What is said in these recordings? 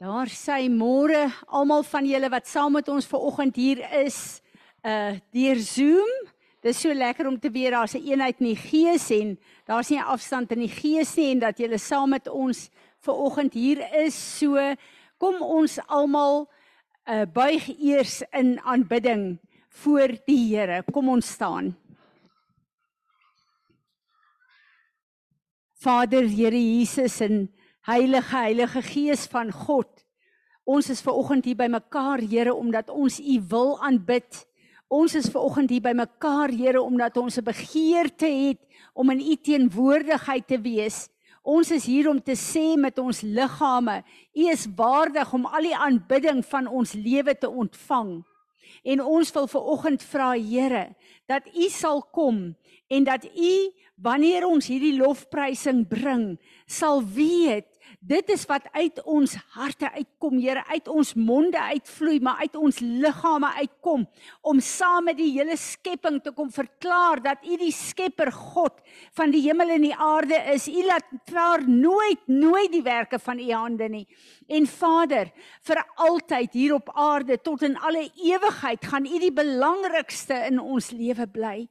Daar sê môre almal van julle wat saam met ons ver oggend hier is, uh deur Zoom. Dis so lekker om te weet daar's 'n eenheid in die gees en daar's nie 'n afstand in die gees nie en dat julle saam met ons ver oggend hier is. So kom ons almal uh buig eers in aanbidding voor die Here. Kom ons staan. Vader Here Jesus en Heilige Heilige Gees van God. Ons is ver oggend hier by mekaar, Here, omdat ons U wil aanbid. Ons is ver oggend hier by mekaar, Here, omdat ons 'n begeerte het om in U teenwoordigheid te wees. Ons is hier om te sê met ons liggame, U is waardig om al die aanbidding van ons lewe te ontvang. En ons wil ver oggend vra, Here, dat U sal kom en dat U wanneer ons hierdie lofprysing bring, sal weet dit is wat uit ons harte uitkom, Here, uit ons monde uitvloei, maar uit ons liggame uitkom om saam met die hele skepping te kom verklaar dat U die Skepper God van die hemel en die aarde is. U laat klaar nooit nooit die werke van U hande nie. En Vader, vir altyd hier op aarde tot in alle ewigheid gaan U die belangrikste in ons lewe bly.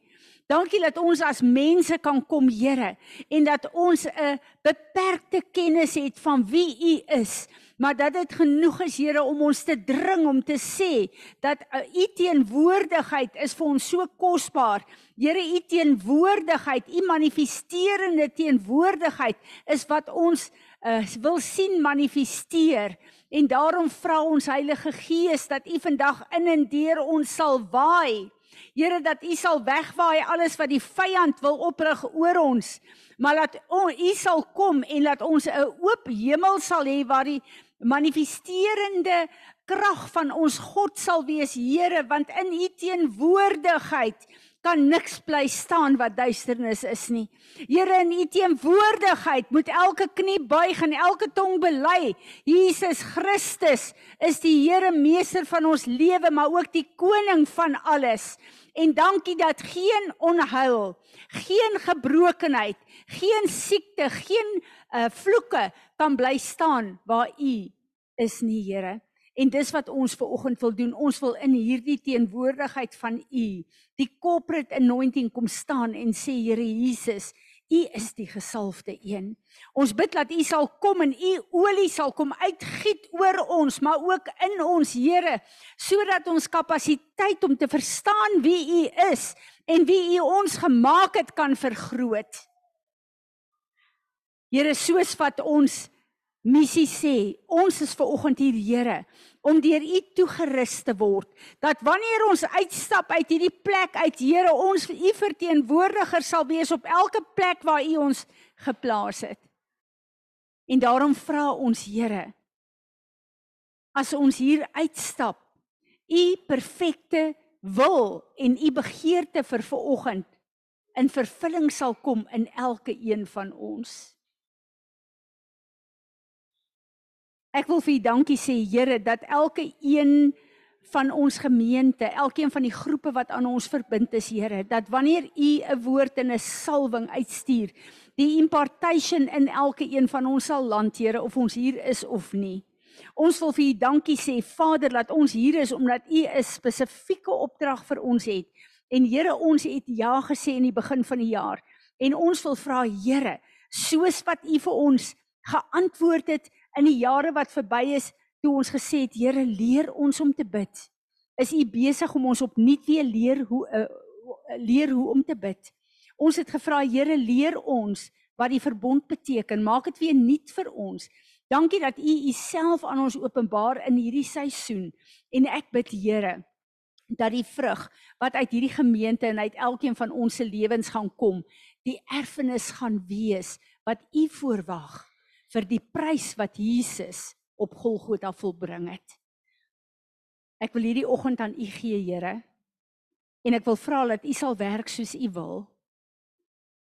Dankie dat ons as mense kan kom, Here, en dat ons 'n beperkte kennis het van wie U is, maar dat dit genoeg is, Here, om ons te dring om te sê dat uh, U teenwoordigheid is vir ons so kosbaar. Here, U teenwoordigheid, U manifesterende teenwoordigheid is wat ons uh, wil sien manifesteer. En daarom vra ons Heilige Gees dat U vandag in en deur ons sal waai Here dat U sal wegwaai alles wat die vyand wil oprig oor ons, maar dat U sal kom en dat ons 'n oop hemel sal hê waar die manifesterende krag van ons God sal wees, Here, want in U teenwoordigheid kan niks bly staan wat duisternis is nie. Here in U teenwoordigheid moet elke knie buig en elke tong bely. Jesus Christus is die Here meester van ons lewe, maar ook die koning van alles. En dankie dat geen onheil, geen gebrokenheid, geen siekte, geen uh, vloeke kan bly staan waar U is nie, Here. En dis wat ons ver oggend wil doen. Ons wil in hierdie teenwoordigheid van U, die corporate anointing kom staan en sê Here Jesus, U is die gesalfde een. Ons bid dat U sal kom en U olie sal kom uitgiet oor ons, maar ook in ons, Here, sodat ons kapasiteit om te verstaan wie U is en wie U ons gemaak het kan vergroot. Here, soos wat ons missie sê, ons is ver oggend hier, Here, om deur U toegerus te word dat wanneer ons uitstap uit hierdie plek uit Here ons U verteenwoordiger sal wees op elke plek waar U ons geplaas het. En daarom vra ons Here as ons hier uitstap U perfekte wil en U begeerte vir vanoggend in vervulling sal kom in elke een van ons. Ek wil vir U dankie sê Here dat elke een van ons gemeente, elkeen van die groepe wat aan ons verbind is Here, dat wanneer U 'n woord en 'n salwing uitstuur, die impartation in elke een van ons sal land Here of ons hier is of nie. Ons wil vir U dankie sê Vader dat ons hier is omdat U 'n spesifieke opdrag vir ons het. En Here, ons het ja gesê in die begin van die jaar en ons wil vra Here, soos wat U vir ons geantwoord het in die jare wat verby is toe ons gesê het Here leer ons om te bid. Is U besig om ons opnuut weer leer hoe uh, leer hoe om te bid? Ons het gevra Here leer ons wat die verbond beteken. Maak dit weer nuut vir ons. Dankie dat U Uself aan ons openbaar in hierdie seisoen. En ek bid Here dat die vrug wat uit hierdie gemeente en uit elkeen van ons se lewens gaan kom, die erfenis gaan wees wat U voorwag vir die prys wat Jesus op Golgotha volbring het. Ek wil hierdie oggend aan U gee, Here. En ek wil vra dat U sal werk soos U wil.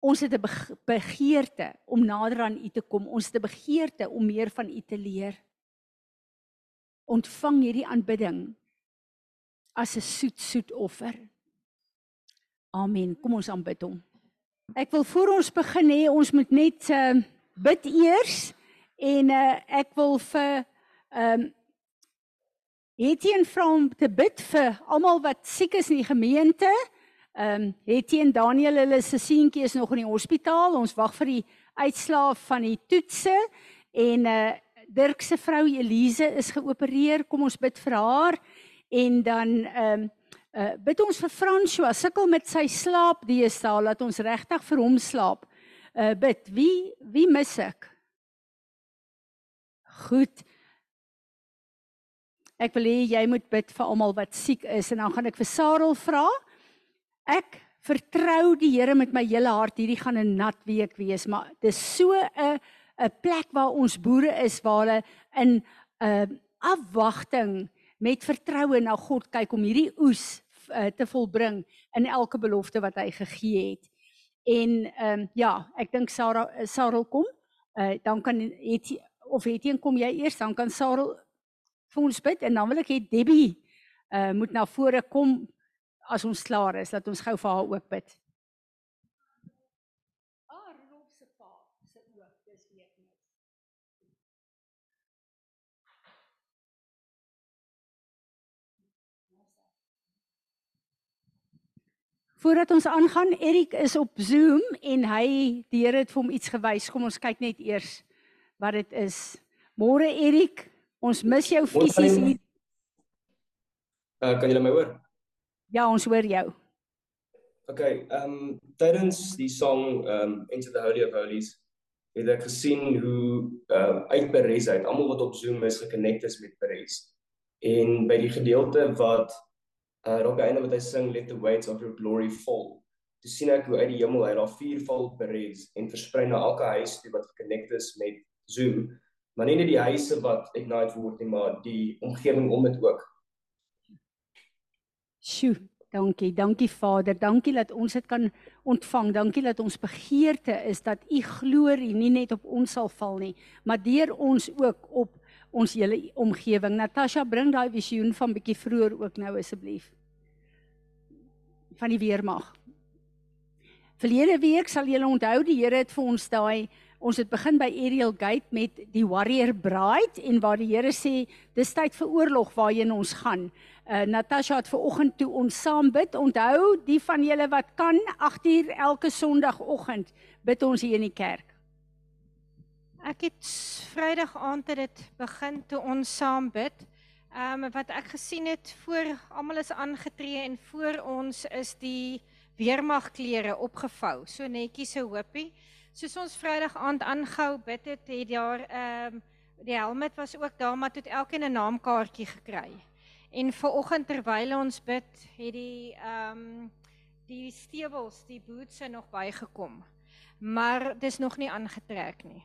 Ons het 'n begeerte om nader aan U te kom. Ons het 'n begeerte om meer van U te leer. Ontvang hierdie aanbidding as 'n soet soet offer. Amen. Kom ons aanbid hom. Ek wil voor ons begin hê ons moet net uh, bid eers en uh, ek wil vir ehm um, Etienne vra om te bid vir almal wat siek is in die gemeente. Ehm um, Etienne Daniel hulle se seentjie is nog in die hospitaal. Ons wag vir die uitslae van die toetse en uh Dirk se vrou Elise is geopereer. Kom ons bid vir haar en dan ehm um, uh bid ons vir François sukkel met sy slaap deesdae laat ons regtig vir hom slaap. Uh bid. Wie wie mis ek? Goed. Ek wil hê jy moet bid vir almal wat siek is en dan gaan ek vir Sarel vra. Ek vertrou die Here met my hele hart. Hierdie gaan 'n nat week wees, maar dis so 'n 'n plek waar ons boere is waar hulle in 'n uh, afwagting met vertroue na God kyk om hierdie oes uh, te volbring in elke belofte wat hy gegee het. En ehm um, ja, ek dink Sarah Sarel kom. Uh, dan kan het of het een kom jy eers dan kan Sarel vir ons bid en dan wil ek hê Debbie uh, moet na vore kom as ons klaar is dat ons gou vir haar ook bid. Voordat ons aangaan, Erik is op Zoom en hy die Here het vir hom iets gewys. Kom ons kyk net eers wat dit is. Môre Erik, ons mis jou fisies hier. Uh, kan julle my hoor? Ja, ons hoor jou. OK, ehm um, tydens die song ehm um, Into the Holy of Holies het ek gesien hoe ehm uh, uit Perez uit almal wat op Zoom is gekonnekt is met Perez. En by die gedeelte wat uh op die einde wat hy sing let the weights of your glory fall. Toe sien ek hoe uit die hemel hy daar vuur val beres en versprei na elke huis toe wat gekonnekt is met Zoom. Maar nie net die huise wat ignite word nie, maar die omgewing om dit ook. Sjoe, dankie. Dankie Vader. Dankie dat ons dit kan ontvang. Dankie dat ons begeerte is dat u glorie nie net op ons sal val nie, maar deur ons ook op ons hele omgewing. Natasha, bring daai visioen van bietjie vroeër ook nou asseblief. Van die weermag. Verlede week sal julle onthou die Here het vir ons daai ons het begin by Ariel Gate met die Warrior Bride en waar die Here sê dis tyd vir oorlog waarheen ons gaan. Uh Natasha het ver oggend toe ons saam bid. Onthou die van julle wat kan 8uur elke Sondagoggend bid ons hier in die kerk. Ek het Vrydag aand het dit begin toe ons saam bid. Ehm um, wat ek gesien het voor almal is aangetree en voor ons is die weermagklere opgevou, so netjies so hoopie. Soos ons Vrydag aand aangehou bid het, het daar ehm um, die helmet was ook daar, maar het elkeen 'n naamkaartjie gekry. En ver oggend terwyl ons bid, het die ehm um, die stewels, die boots nog bygekom. Maar dis nog nie aangetrek nie.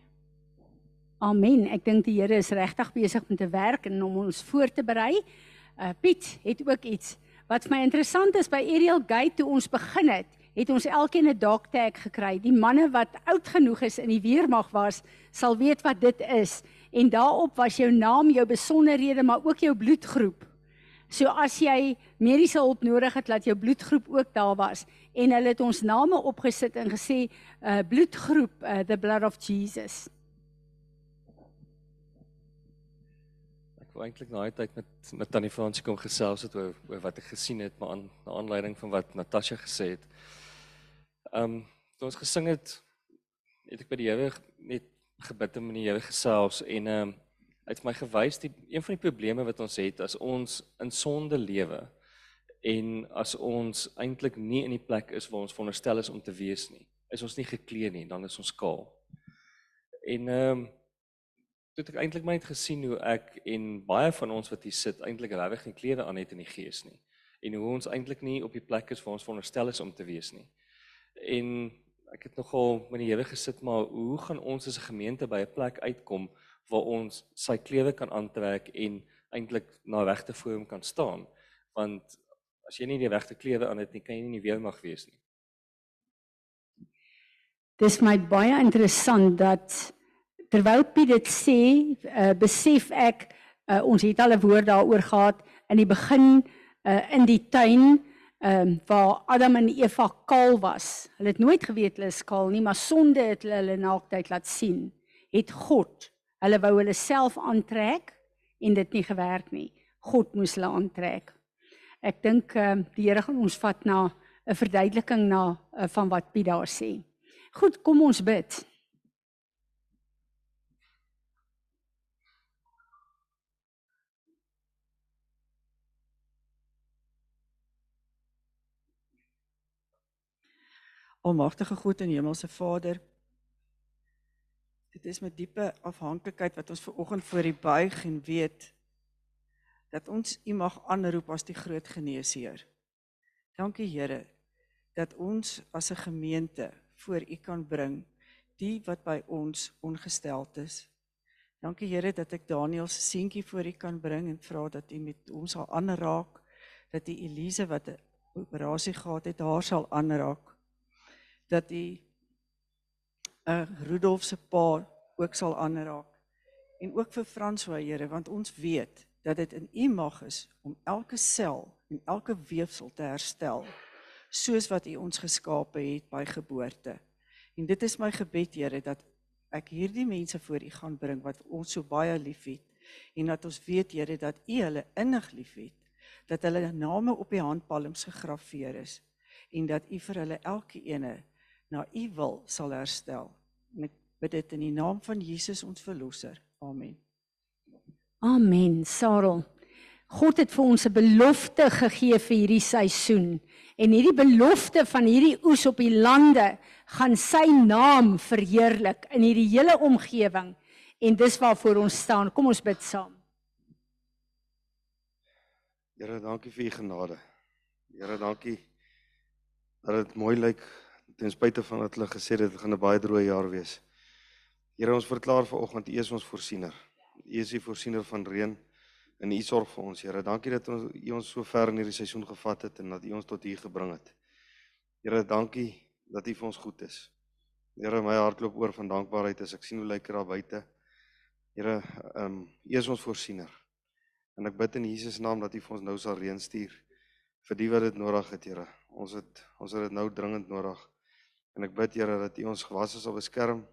Amen. Ek dink die Here is regtig besig om te werk en om ons voor te berei. Uh Piet het ook iets wat vir my interessant is by Ariel Gate toe ons begin het, het ons elkeen 'n dog tag gekry. Die manne wat oud genoeg is in die weermag was, sal weet wat dit is. En daarop was jou naam, jou besonderhede, maar ook jou bloedgroep. So as jy mediese hulp nodig het, laat jou bloedgroep ook daar was. En hulle het ons name opgesit en gesê uh bloedgroep uh, the blood of Jesus. wou eintlik na die tyd met met Tannie Fransie kom gesels het oor, oor wat ek gesien het maar aan na aanleiding van wat Natasha gesê het. Um toe ons gesing het het ek by die Here net gebid en met die Here gesels en um uit my gewys die een van die probleme wat ons het as ons in sonde lewe en as ons eintlik nie in die plek is waar ons veronderstel is om te wees nie. Is ons nie geklee nie, dan is ons kaal. En ehm um, toe ek eintlik maar net gesien hoe ek en baie van ons wat hier sit eintlik regtig nie klere aan het in die gees nie en hoe ons eintlik nie op die plek is waar ons veronderstel is om te wees nie. En ek het nogal met die Here gesit maar hoe gaan ons as 'n gemeente by 'n plek uitkom waar ons sy klere kan aantrek en eintlik na regte vorm kan staan? Want as jy nie die regte klere aan het nie, kan jy nie weer mag wees nie. Dis my baie interessant dat terwyl Piet dit sê, uh, besef ek uh, ons het al 'n woord daaroor gehad in die begin uh, in die tuin ehm um, waar Adam en Eva kaal was. Hulle het nooit geweet hulle is kaal nie, maar sonde het hulle hulle naaktheid laat sien. Het God hulle wou hulle self aantrek en dit nie gewerk nie. God moes hulle aantrek. Ek dink ehm die Here gaan ons vat na 'n verduideliking na uh, van wat Piet daar sê. Goed, kom ons bid. Almagtige God en Hemelse Vader. Dit is met diepe afhanklikheid wat ons ver oggend voor U buig en weet dat ons U mag aanroep as die groot geneesheer. Dankie Here dat ons as 'n gemeente voor U kan bring die wat by ons ongesteld is. Dankie Here dat ek Daniel se seentjie voor U kan bring en vra dat U met hom sal aanraak, dat U Elise wat 'n operasie gehad het, haar sal aanraak dat u 'n uh, Rudolf se pa ook sal aanraak. En ook vir François Here, want ons weet dat dit in u mag is om elke sel en elke weefsel te herstel soos wat u ons geskape het by geboorte. En dit is my gebed Here dat ek hierdie mense voor u gaan bring wat ons so baie liefhet en dat ons weet Here dat u hulle innig liefhet dat hulle name op die handpalms gegraveer is en dat u vir hulle elke ene na u wil sal herstel. En ek bid dit in die naam van Jesus ons verlosser. Amen. Amen. Sarel. God het vir ons 'n belofte gegee vir hierdie seisoen. En hierdie belofte van hierdie oes op die lande gaan sy naam verheerlik in hierdie hele omgewing. En dis waarvoor ons staan. Kom ons bid saam. Here, dankie vir u genade. Here, dankie dat dit mooi lyk ten spyte van wat hulle gesê het dit gaan 'n baie droë jaar wees. Here ons verklaar vanoggend U is ons voorsiener. U is die voorsiener van reën en U sorg vir ons, Here. Dankie dat ons U ons so ver in hierdie seisoen gevat het en dat U ons tot hier gebring het. Here, dankie dat U vir ons goed is. Here, my hart loop oor van dankbaarheid as ek sien hoe lyk dit daar buite. Here, ehm um, U is ons voorsiener. En ek bid in Jesus naam dat U vir ons nou sal reën stuur vir die wat dit nodig het, Here. Ons het ons het dit nou dringend nodig. En ek bid Here dat U ons gewasse sal beskerm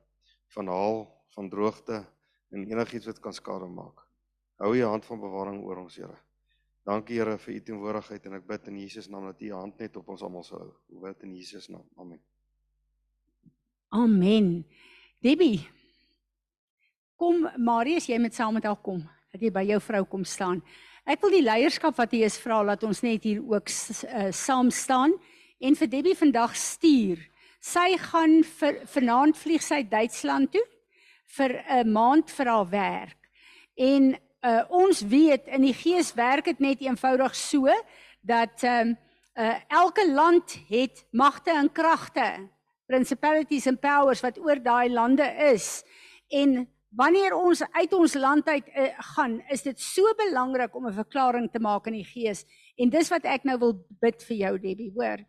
van haal, van droogte en enigiets wat kan skade maak. Hou U hand van bewaring oor ons, Here. Dankie Here vir U teenwoordigheid en ek bid in Jesus naam dat U U hand net op ons almal sal hou. Ek bid in Jesus naam. Amen. Amen. Debbie. Kom Marius, jy met saam met haar kom. Dat jy by jou vrou kom staan. Ek wil die leierskap wat hier is vra dat ons net hier ook uh, saam staan en vir Debbie vandag stuur. Sy gaan vir vanaand vlieg sy Duitsland toe vir 'n maand vir haar werk. En uh, ons weet in die gees werk dit net eenvoudig so dat ehm um, uh, elke land het magte en kragte, principalities and powers wat oor daai lande is. En wanneer ons uit ons land uit uh, gaan, is dit so belangrik om 'n verklaring te maak in die gees. En dis wat ek nou wil bid vir jou Debbie, hoor.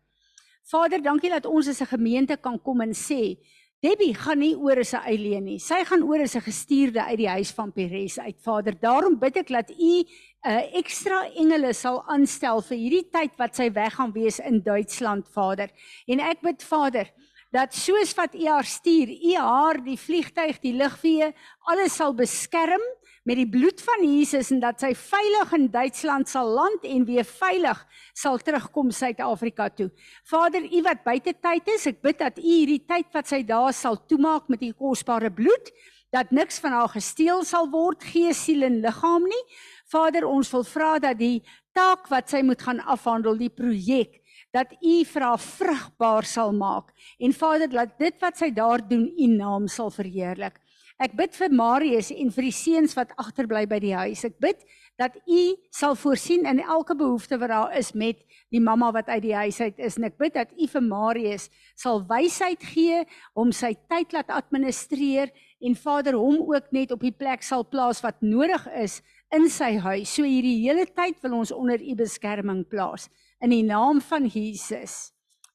Vader, dankie dat ons as 'n gemeente kan kom en sê, Debbie gaan nie oor as 'n eileen nie. Sy gaan oor as 'n gestuurde uit die huis van Peres uit. Vader, daarom bid ek dat U 'n uh, ekstra engele sal aanstel vir hierdie tyd wat sy weg gaan wees in Duitsland, Vader. En ek bid Vader, dat soos wat U haar stuur, U haar, die vliegtyg, die lugweë, alles sal beskerm met die bloed van Jesus en dat sy veilig in Duitsland sal land en weer veilig sal terugkom Suid-Afrika toe. Vader, U wat buite tyd is, ek bid dat U hierdie tyd wat sy daar sal toemaak met U kosbare bloed, dat niks van haar gesteel sal word, gees, siel en liggaam nie. Vader, ons wil vra dat die taak wat sy moet gaan afhandel, die projek dat u vir haar vrugbaar sal maak en Vader laat dit wat sy daar doen u naam sal verheerlik. Ek bid vir Marius en vir die seuns wat agterbly by die huis. Ek bid dat U sal voorsien in elke behoefte wat daar is met die mamma wat uit die huis uit is. En ek bid dat U vir Marius sal wysheid gee om sy tyd laat administreer en Vader hom ook net op die plek sal plaas wat nodig is in sy huis. So hierdie hele tyd wil ons onder U beskerming plaas in die naam van Jesus.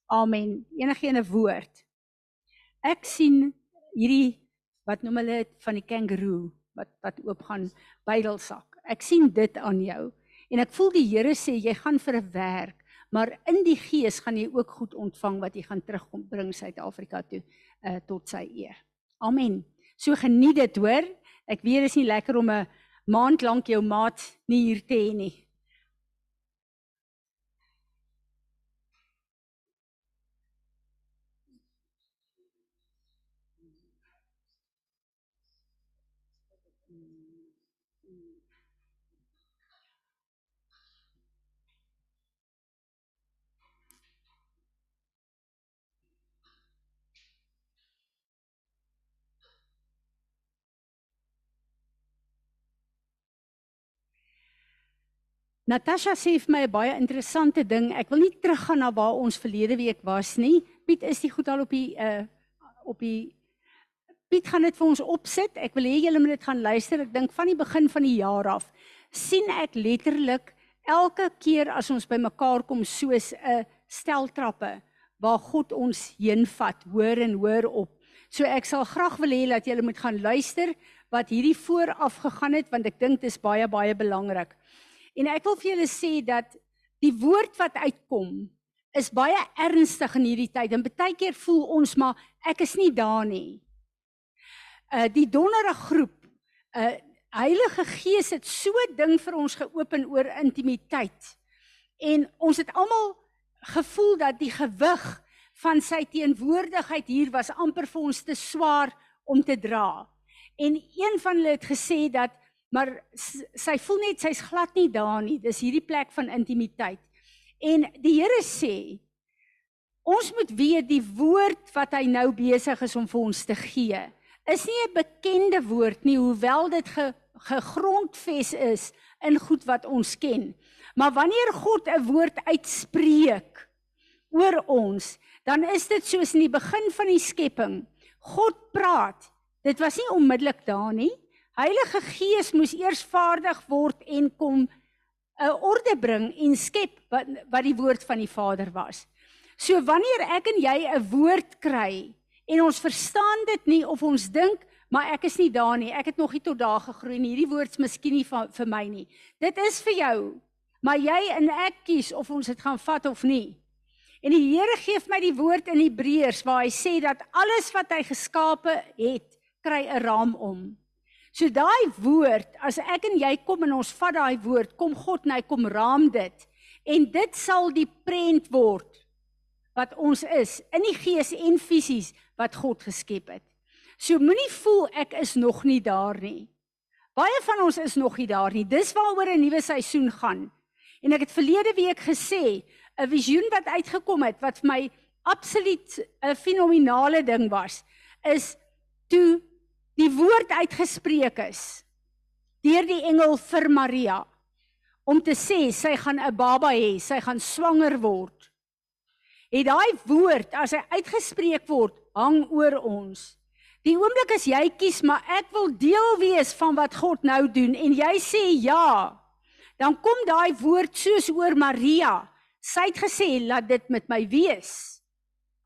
Amen. Enige 'n woord. Ek sien hierdie wat noem hulle van die kangaroo wat wat oop gaan bydelsak. Ek sien dit aan jou en ek voel die Here sê jy gaan vir 'n werk, maar in die gees gaan jy ook goed ontvang wat jy gaan terugkom bring Suid-Afrika toe uh, tot sy eer. Amen. So geniet dit, hoor. Ek weet dit is nie lekker om 'n maand lank jou maat nie hier te hê nie. Natasha sê vir my 'n baie interessante ding. Ek wil nie teruggaan na waar ons verlede week was nie. Piet is die goed al op die uh op die Piet gaan dit vir ons opsit. Ek wil hê julle moet dit gaan luister. Ek dink van die begin van die jaar af sien ek letterlik elke keer as ons by mekaar kom soos 'n stel trappe waar God ons heen vat, hoor en hoor op. So ek sal graag wil hê dat julle moet gaan luister wat hierdie vooraf gegaan het want ek dink dit is baie baie belangrik. En ek wil vir julle sê dat die woord wat uitkom is baie ernstig in hierdie tyd. En baie keer voel ons maar ek is nie daar nie. Uh die donderdag groep, uh Heilige Gees het so ding vir ons geopen oor intimiteit. En ons het almal gevoel dat die gewig van sy teenwoordigheid hier was amper vir ons te swaar om te dra. En een van hulle het gesê dat maar sy voel net sy's glad nie daar nie. Dis hierdie plek van intimiteit. En die Here sê ons moet weet die woord wat hy nou besig is om vir ons te gee is nie 'n bekende woord nie hoewel dit ge, gegrondves is in goed wat ons ken. Maar wanneer God 'n woord uitspreek oor ons, dan is dit soos in die begin van die skepping. God praat. Dit was nie onmiddellik daar nie. Heilige Gees moes eers vaardig word en kom 'n orde bring en skep wat wat die woord van die Vader was. So wanneer ek en jy 'n woord kry en ons verstaan dit nie of ons dink maar ek is nie daar nie. Ek het nog nie tot daar gegroei nie. Hierdie woord's miskien nie van, vir my nie. Dit is vir jou. Maar jy en ek kies of ons dit gaan vat of nie. En die Here gee vir my die woord in Hebreërs waar hy sê dat alles wat hy geskape het, kry 'n raam om. So daai woord, as ek en jy kom en ons vat daai woord, kom God en hy kom raam dit. En dit sal die prent word wat ons is in die gees en fisies wat God geskep het. So moenie voel ek is nog nie daar nie. Baie van ons is nog nie daar nie. Dis waaroor 'n nuwe seisoen gaan. En ek het verlede week gesê, 'n visioen wat uitgekom het wat vir my absoluut 'n fenominale ding was, is toe die woord uitgespreek is deur die engel vir Maria om te sê sy gaan 'n baba hê, sy gaan swanger word. Het daai woord as hy uitgespreek word, hang oor ons. Die oomblik as jy kies maar ek wil deel wees van wat God nou doen en jy sê ja, dan kom daai woord soos oor Maria. Sy het gesê laat dit met my wees.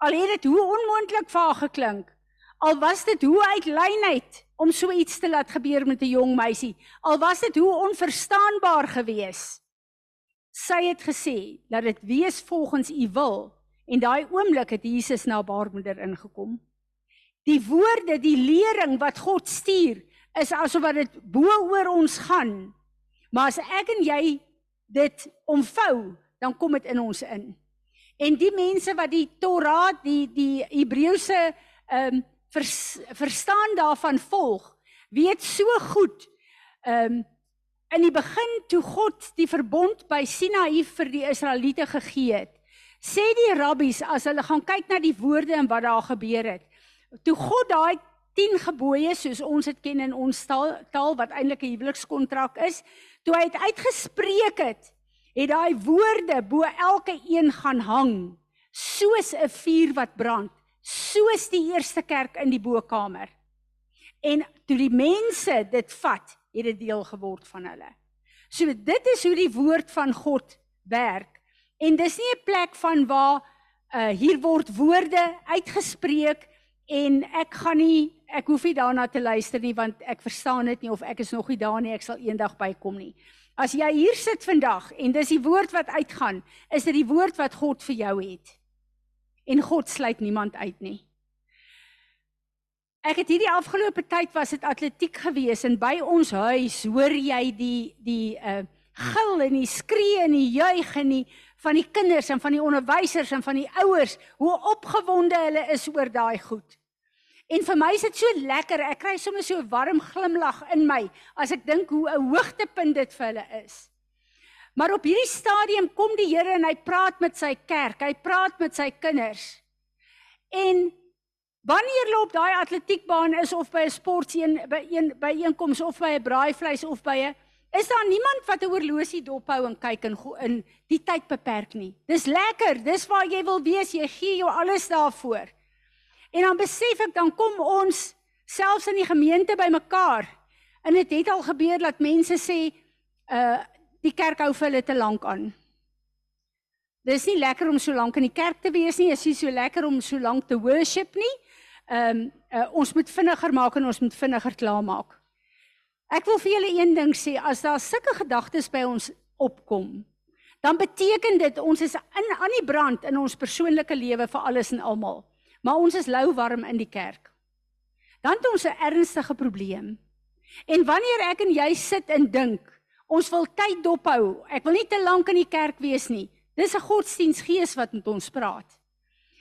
Al het dit hoe onmoontlik vir haar geklink, Al was dit hoe uitlynheid om so iets te laat gebeur met 'n jong meisie. Al was dit hoe onverstaanbaar geweest. Sy het gesê dat dit wees volgens u wil en daai oomblik het Jesus na baarmoeder ingekom. Die woorde, die lering wat God stuur, is asof wat dit bo oor ons gaan. Maar as ek en jy dit omvou, dan kom dit in ons in. En die mense wat die Torah, die die Hebreëse ehm um, vers, verstaan daarvan volg, weet so goed. Ehm um, in die begin toe God die verbond by Sinaï vir die Israeliete gegee het, sê die rabbies as hulle gaan kyk na die woorde en wat daar gebeur het. Toe God daai 10 gebooie soos ons dit ken in ons taal, taal wat eintlik 'n huwelikskontrak is, toe hy dit uitgespreek het, het daai woorde bo elke een gaan hang soos 'n vuur wat brand soos die eerste kerk in die bokkamer. En toe die mense dit vat, het dit deel geword van hulle. So dit is hoe die woord van God werk. En dis nie 'n plek van waar uh hier word woorde uitgespreek en ek gaan nie ek hoef nie daarna te luister nie want ek verstaan dit nie of ek is nog nie daar nie ek sal eendag bykom nie. As jy hier sit vandag en dis die woord wat uitgaan, is dit die woord wat God vir jou het en God sluit niemand uit nie. Ek het hierdie afgelope tyd was dit atletiek gewees en by ons huis hoor jy die die uh gil en die skree en die juig en die van die kinders en van die onderwysers en van die ouers hoe opgewonde hulle is oor daai goed. En vir my is dit so lekker. Ek kry sommer so 'n warm glimlag in my as ek dink hoe 'n hoogtepunt dit vir hulle is. Maar op hierdie stadium kom die Here en hy praat met sy kerk. Hy praat met sy kinders. En wanneer hulle op daai atletiekbaan is of by 'n sportseen by een by einkoms of by 'n braaivleis of by 'n is daar niemand wat 'n horlosie dophou en kyk in in die tyd beperk nie. Dis lekker. Dis waar jy wil wees. Jy gee jou alles daarvoor. En dan besef ek dan kom ons selfs in die gemeente bymekaar. En dit het al gebeur dat mense sê uh die kerk hou vir hulle te lank aan. Dis nie lekker om so lank in die kerk te wees nie. Is nie so lekker om so lank te worship nie. Ehm um, uh, ons moet vinniger maak en ons moet vinniger klaarmaak. Ek wil vir julle een ding sê, as daar sulke gedagtes by ons opkom, dan beteken dit ons is in aan die brand in ons persoonlike lewe vir alles en almal. Maar ons is lou warm in die kerk. Dan het ons 'n ernstige probleem. En wanneer ek en jy sit en dink, ons wil tyd dophou. Ek wil nie te lank in die kerk wees nie. Dis 'n godsdiensgees wat met ons praat.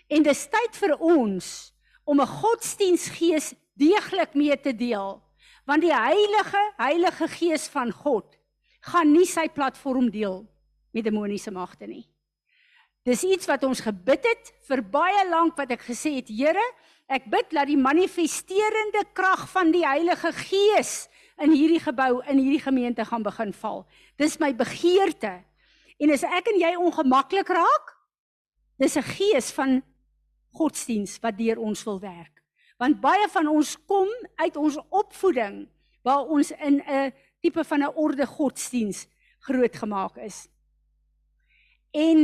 En dis tyd vir ons om 'n godsdiensgees deeglik mee te deel, want die Heilige, Heilige Gees van God gaan nie sy platform deel met demoniese magte nie. Dis iets wat ons gebid het vir baie lank wat ek gesê het, Here, ek bid dat die manifesterende krag van die Heilige Gees in hierdie gebou, in hierdie gemeente gaan begin val. Dis my begeerte En as ek en jy ongemaklik raak, dis 'n gees van godsdiens wat deur ons wil werk. Want baie van ons kom uit ons opvoeding waar ons in 'n tipe van 'n orde godsdiens grootgemaak is. En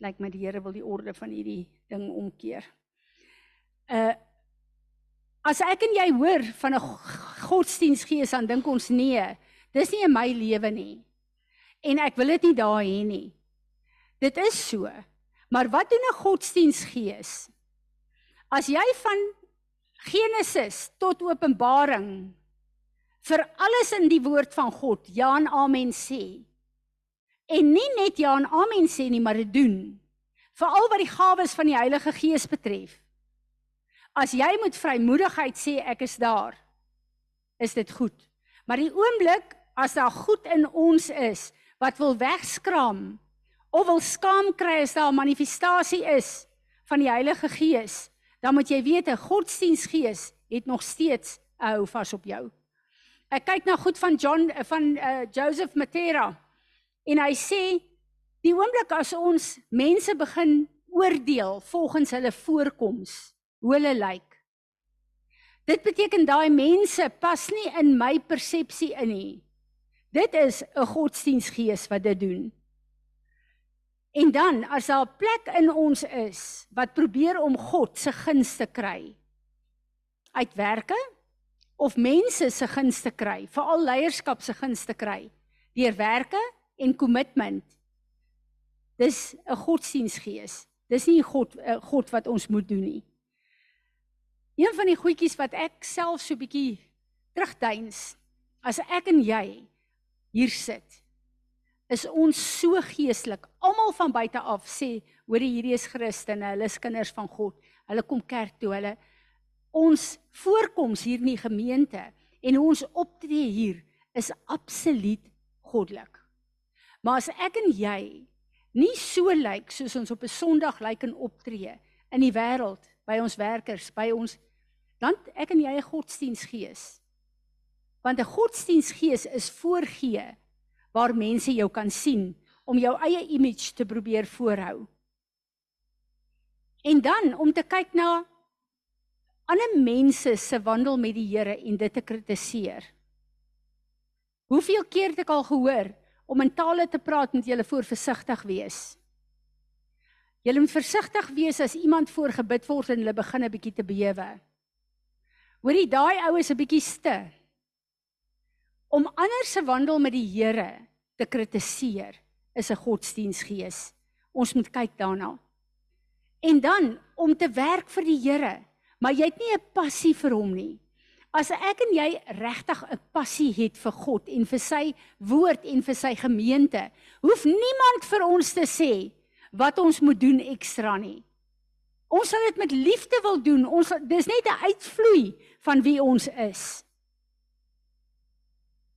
lyk like my die Here wil die orde van hierdie ding omkeer. Uh as ek en jy hoor van 'n godsdiensgees dan dink ons nee, Dis nie in my lewe nie. En ek wil dit nie daar hê nie. Dit is so. Maar wat doen 'n godsdiensgees? As jy van Genesis tot Openbaring vir alles in die woord van God ja en amen sê en nie net ja en amen sê nie, maar dit doen. Veral wat die gawes van die Heilige Gees betref. As jy met vrymoedigheid sê ek is daar, is dit goed. Maar die oomblik as daar goed in ons is wat wil wegskraam of wil skaam kry as daar 'n manifestasie is van die Heilige Gees, dan moet jy weet 'n godsdiensgees het nog steeds 'n hou vas op jou. Ek kyk na goed van John van uh, Joseph Matera en hy sê die oomblik as ons mense begin oordeel volgens hulle voorkoms, hoe hulle lyk. Dit beteken daai mense pas nie in my persepsie in nie. Dit is 'n godsdiensgees wat dit doen. En dan as daar 'n plek in ons is wat probeer om God se guns te kry uit werke of mense se guns te kry, veral leierskap se guns te kry deur werke en kommitment. Dis 'n godsdiensgees. Dis nie God 'n God wat ons moet doen nie. Een van die goedjies wat ek self so bietjie terugduins as ek en jy hier sit is ons so geestelik. Almal van buite af sê, hoor hierdie is Christene, hulle is kinders van God. Hulle kom kerk toe, hulle ons voorkoms hier in die gemeente en hoe ons optree hier is absoluut goddelik. Maar as ek en jy nie so lyk soos ons op 'n Sondag lyk en optree in die wêreld, by ons werkers, by ons dan ek en jy 'n godsdiensgees Want 'n godsdiensgees is voorgee waar mense jou kan sien om jou eie image te probeer voorhou. En dan om te kyk na ander mense se wandel met die Here en dit te kritiseer. Hoeveel keer het ek al gehoor om in tale te praat moet jy voor versigtig wees. Jy moet versigtig wees as iemand voor gebid word en hulle begin 'n bietjie te bewe. Hoorie daai ou is 'n bietjie stil om ander se wandel met die Here te kritiseer is 'n godsdiensgees. Ons moet kyk daarna. En dan om te werk vir die Here, maar jy het nie 'n passie vir hom nie. As ek en jy regtig 'n passie het vir God en vir sy woord en vir sy gemeente, hoef niemand vir ons te sê wat ons moet doen ekstra nie. Ons sal dit met liefde wil doen. Ons dis net 'n uitvloei van wie ons is.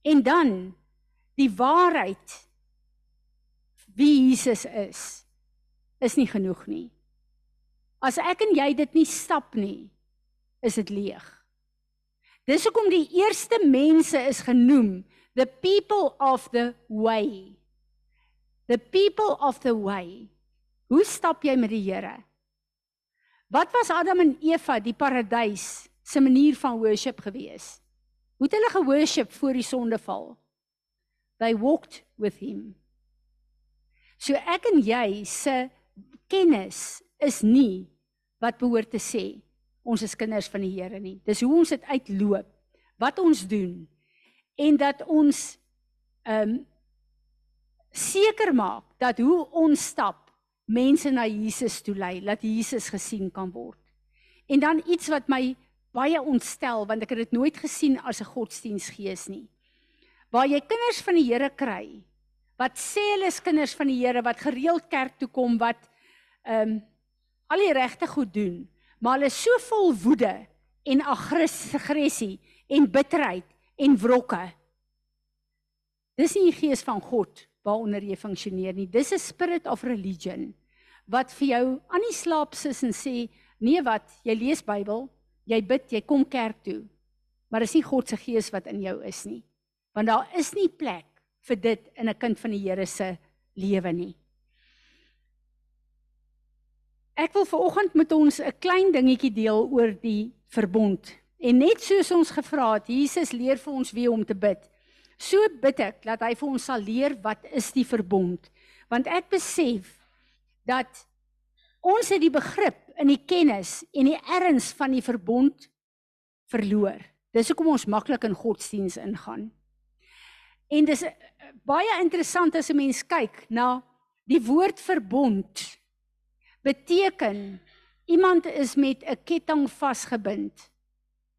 En dan die waarheid wie Jesus is is nie genoeg nie. As ek en jy dit nie stap nie, is dit leeg. Dis hoekom die eerste mense is genoem the people of the way. The people of the way. Hoe stap jy met die Here? Wat was Adam en Eva die paradys se manier van worship gewees? Hoe het hulle geworship voor die sondeval? They walked with him. So ek en jy se kennis is nie wat behoort te sê ons is kinders van die Here nie. Dis hoe ons dit uitloop, wat ons doen en dat ons ehm um, seker maak dat hoe ons stap mense na Jesus toe lei, dat Jesus gesien kan word. En dan iets wat my baie ontstel want ek het dit nooit gesien as 'n godsdiensgees nie. Waar jy kinders van die Here kry wat sê hulle is kinders van die Here wat gereeld kerk toe kom wat ehm um, al die regte goed doen, maar hulle is so vol woede en aggressie en bitterheid en wrokke. Dis nie die gees van God waaronder jy funksioneer nie. Dis 'n spirit of religion wat vir jou aan die slaap sis en sê, "Nee wat, jy lees Bybel, jy bid, jy kom kerk toe." Maar dis nie God se gees wat in jou is nie. Want daar is nie plek vir dit in 'n kind van die Here se lewe nie. Ek wil veraloggend met ons 'n klein dingetjie deel oor die verbond. En net soos ons gevra het, Jesus leer vir ons wie om te bid. So bid ek dat hy vir ons sal leer wat is die verbond. Want ek besef dat ons het die begrip in die kennis en die erns van die verbond verloor. Dis hoekom ons maklik in godsdiens ingaan. En dis eh, baie interessant as 'n mens kyk na die woord verbond beteken iemand is met 'n ketting vasgebind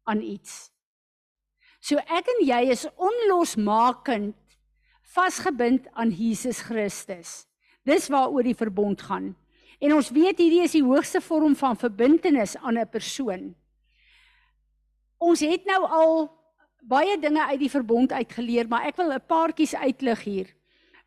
aan iets. So ek en jy is onlosmakend vasgebind aan Jesus Christus. Dis waaroor die verbond gaan. En ons weet hierdie is die hoogste vorm van verbintenis aan 'n persoon. Ons het nou al baie dinge uit die verbond uitgeleer, maar ek wil 'n paartjies uitlig hier.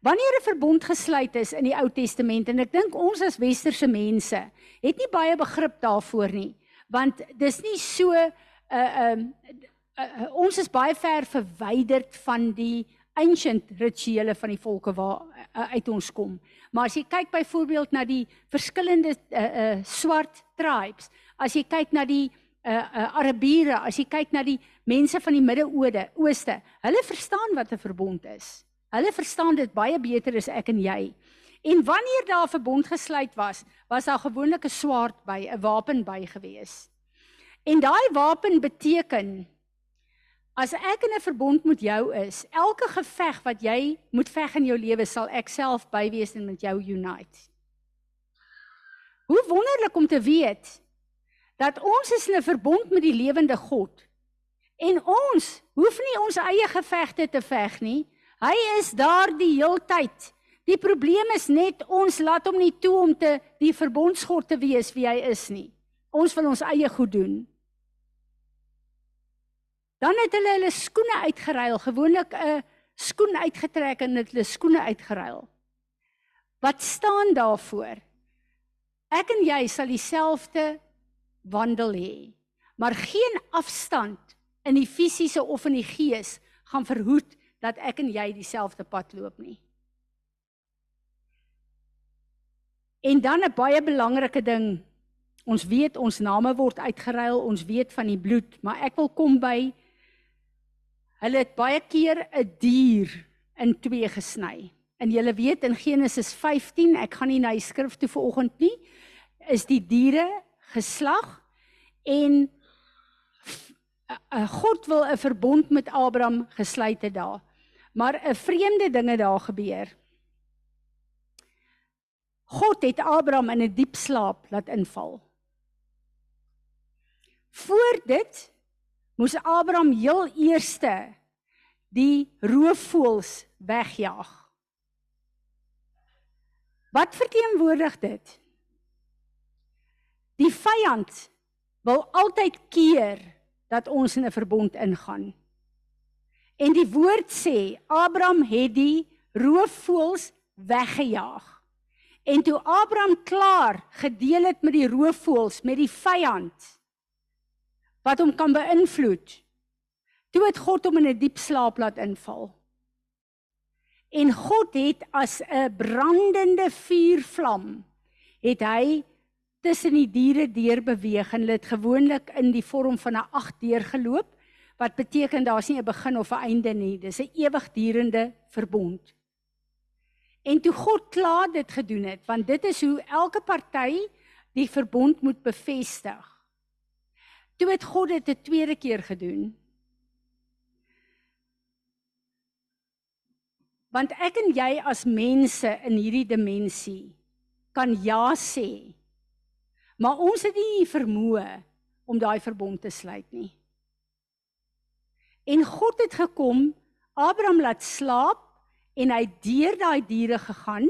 Wanneer 'n verbond gesluit is in die Ou Testament en ek dink ons as westerse mense het nie baie begrip daarvoor nie, want dis nie so 'n uh, um, uh, uh, ons is baie ver verwyderd van die ancient rituele van die volke waar uh, uit ons kom. Maar as jy kyk byvoorbeeld na die verskillende uh, uh, swart tribes, as jy kyk na die uh, uh, Arabiere, as jy kyk na die mense van die Midde-Ode, Ooste, hulle verstaan wat 'n verbond is. Hulle verstaan dit baie beter as ek en jy. En wanneer daar 'n verbond gesluit was, was daar gewoonlik 'n swaard by, 'n wapen by gewees. En daai wapen beteken as ek in 'n verbond met jou is, elke geveg wat jy moet veg in jou lewe sal ek self bywees en met jou unite. Hoe wonderlik om te weet dat ons is in 'n verbond met die lewende God. En ons hoef nie ons eie gevegte te veg nie. Hy is daar die heeltyd. Die probleem is net ons laat hom nie toe om te die verbondsgod te wees wie hy is nie. Ons wil ons eie goed doen. Dan het hulle hulle skoene uitgeruil, gewoonlik 'n skoen uitgetrek en hulle skoene uitgeruil. Wat staan daarvoor? Ek en jy sal dieselfde wandel hê, maar geen afstand in die fisiese of in die gees gaan verhoed dat ek en jy dieselfde pad loop nie. En dan 'n baie belangrike ding. Ons weet ons name word uitgeruil, ons weet van die bloed, maar ek wil kom by hulle het baie keer 'n dier in twee gesny. En jy weet in Genesis 15, ek gaan nie na die skrif toe vanoggend nie, is die diere geslag en God wil 'n verbond met Abraham gesluit het daar. Maar 'n vreemde dinge daar gebeur. God het Abraham in 'n diep slaap laat inval. Voor dit moes Abraham heel eerste die roofvoëls wegjaag. Wat verteenwoordig dit? Die vyand wil altyd keer dat ons in 'n verbond ingaan. En die woord sê Abraham het die roofvoëls weggejaag. En toe Abraham klaar gedeel het met die roofvoëls, met die vyand wat hom kan beïnvloed, toe het God hom in 'n diep slaap laat inval. En God het as 'n brandende vuurvlam het hy tussen die diere deur beweeg en dit gewoonlik in die vorm van 'n ag deur geloop wat beteken daar's nie 'n begin of 'n einde nie dis 'n ewigdurende verbond. En toe God klaar dit gedoen het want dit is hoe elke party die verbond moet bevestig toe het God dit 'n tweede keer gedoen Want ek en jy as mense in hierdie dimensie kan ja sê. Maar ons het nie vermoë om daai verbond te sluit nie. En God het gekom, Abraham laat slaap en hy deur daai diere gegaan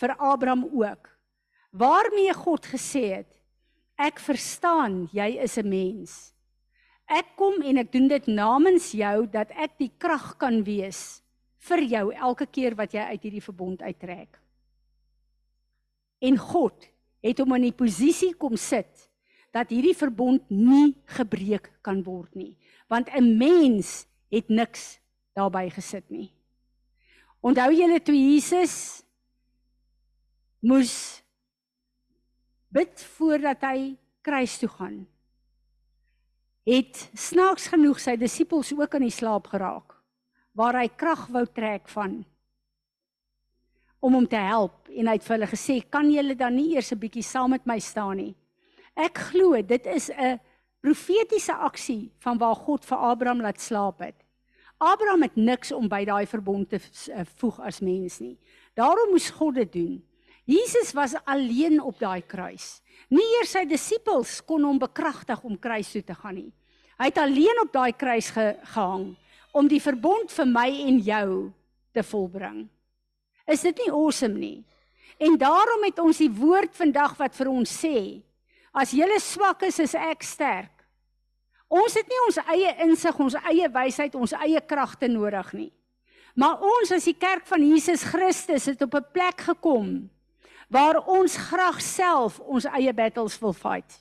vir Abraham ook. Waarmee God gesê het: Ek verstaan jy is 'n mens. Ek kom en ek doen dit namens jou dat ek die krag kan wees vir jou elke keer wat jy uit hierdie verbond uittrek. En God het hom in die posisie kom sit dat hierdie verbond nie gebreek kan word nie, want 'n mens het niks daarbey gesit nie. Onthou julle toe Jesus moes bid voordat hy kruis toe gaan. Het snaaks genoeg sy disippels ook aan die slaap geraak waar hy krag wou trek van om hom te help. En hy het vir hulle gesê kan julle dan nie eers 'n bietjie saam met my staan nie? Ek glo dit is 'n profetiese aksie van waar God vir Abraham laat slaap het. Abraham het niks om by daai verbond te eh, voeg as mens nie. Daarom moes God dit doen Jesus was alleen op daai kruis nie eers sy disippels kon hom bekragtig om kruis toe te gaan nie hy het alleen op daai kruis ge, gehang om die verbond vir my en jou te volbring. Is dit nie awesome nie? En daarom het ons die woord vandag wat vir ons sê, as jy swak is, is ek sterk. Ons het nie ons eie insig, ons eie wysheid, ons eie kragte nodig nie. Maar ons as die kerk van Jesus Christus het op 'n plek gekom waar ons graag self ons eie battles wil fight.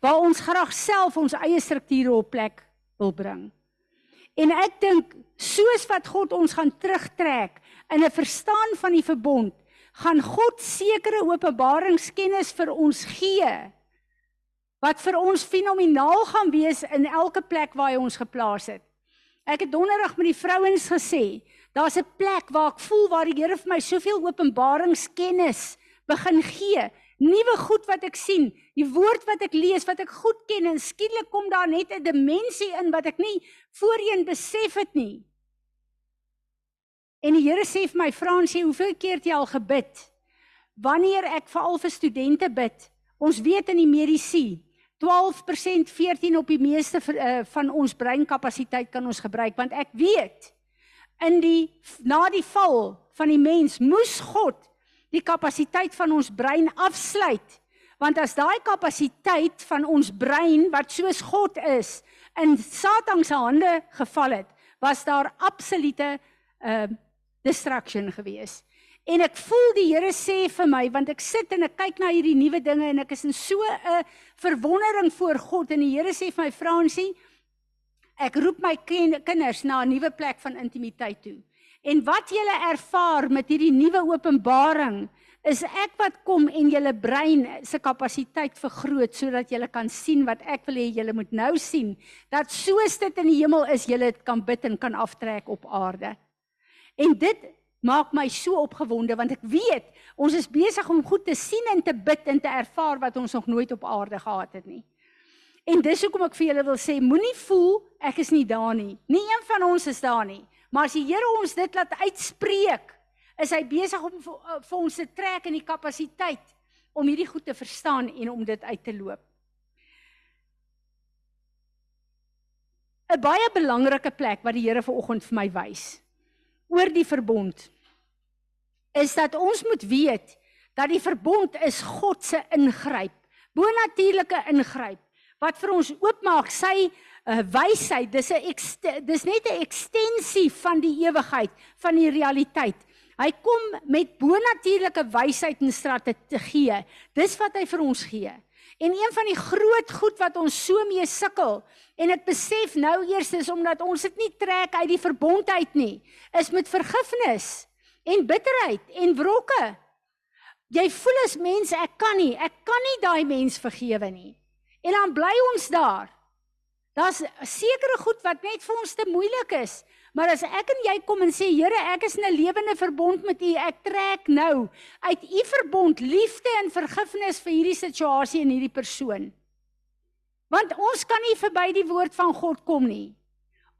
Waar ons graag self ons eie strukture op plek wil bring. En ek dink soos wat God ons gaan terugtrek in 'n verstaan van die verbond, gaan God sekere openbaringskennis vir ons gee wat vir ons fenomenaal gaan wees in elke plek waar hy ons geplaas het. Ek het donderdag met die vrouens gesê, daar's 'n plek waar ek voel waar die Here vir my soveel openbaringskennis begin gee nuwe goed wat ek sien, die woord wat ek lees, wat ek goed ken en skielik kom daar net 'n dimensie in wat ek nie voorheen besef het nie. En die Here sê vir my, Fransie, hoeveel keer het jy al gebid? Wanneer ek veral vir studente bid, ons weet in die medisyne 12% 14 op die meeste uh, van ons breinkapasiteit kan ons gebruik want ek weet in die na die val van die mens moes God die kapasiteit van ons brein afsluit. Want as daai kapasiteit van ons brein wat soos God is in Satan se hande geval het, was daar absolute uh destruction gewees. En ek voel die Here sê vir my want ek sit en ek kyk na hierdie nuwe dinge en ek is in so 'n verwondering voor God en die Here sê vir my Fransie ek roep my kinders na 'n nuwe plek van intimiteit toe. En wat jy ervaar met hierdie nuwe openbaring is ek wat kom en julle brein se kapasiteit vergroot sodat julle kan sien wat ek wil hê julle moet nou sien dat soos dit in die hemel is julle dit kan bid en kan aftrek op aarde. En dit maak my so opgewonde want ek weet ons is besig om goed te sien en te bid en te ervaar wat ons nog nooit op aarde gehad het nie. En dis hoekom ek vir julle wil sê moenie voel ek is nie daar nie. Nie een van ons is daar nie. Maar as die Here ons dit laat uitspreek, is hy besig om vir, uh, vir ons te trek in die kapasiteit om hierdie goed te verstaan en om dit uit te loop. 'n Baie belangrike plek wat die Here vanoggend vir my wys oor die verbond is dat ons moet weet dat die verbond is God se ingryp, bonatuurlike ingryp wat vir ons oopmaak sy uh, wysheid. Dis 'n dis net 'n ekstensie van die ewigheid, van die realiteit. Hy kom met bonatuurlike wysheid en strategie. Dis wat hy vir ons gee. En een van die groot goed wat ons so mee sukkel en ek besef nou eers is omdat ons dit nie trek uit die verbond uit nie, is met vergifnis en bitterheid en wrokke. Jy voel as mens ek kan nie, ek kan nie daai mens vergewe nie. En dan bly ons daar. Daar's sekere goed wat net vir ons te moeilik is. Maar as ek en jy kom en sê Here, ek is in 'n lewende verbond met U, ek trek nou uit U verbond liefde en vergifnis vir hierdie situasie en hierdie persoon. Want ons kan nie verby die woord van God kom nie.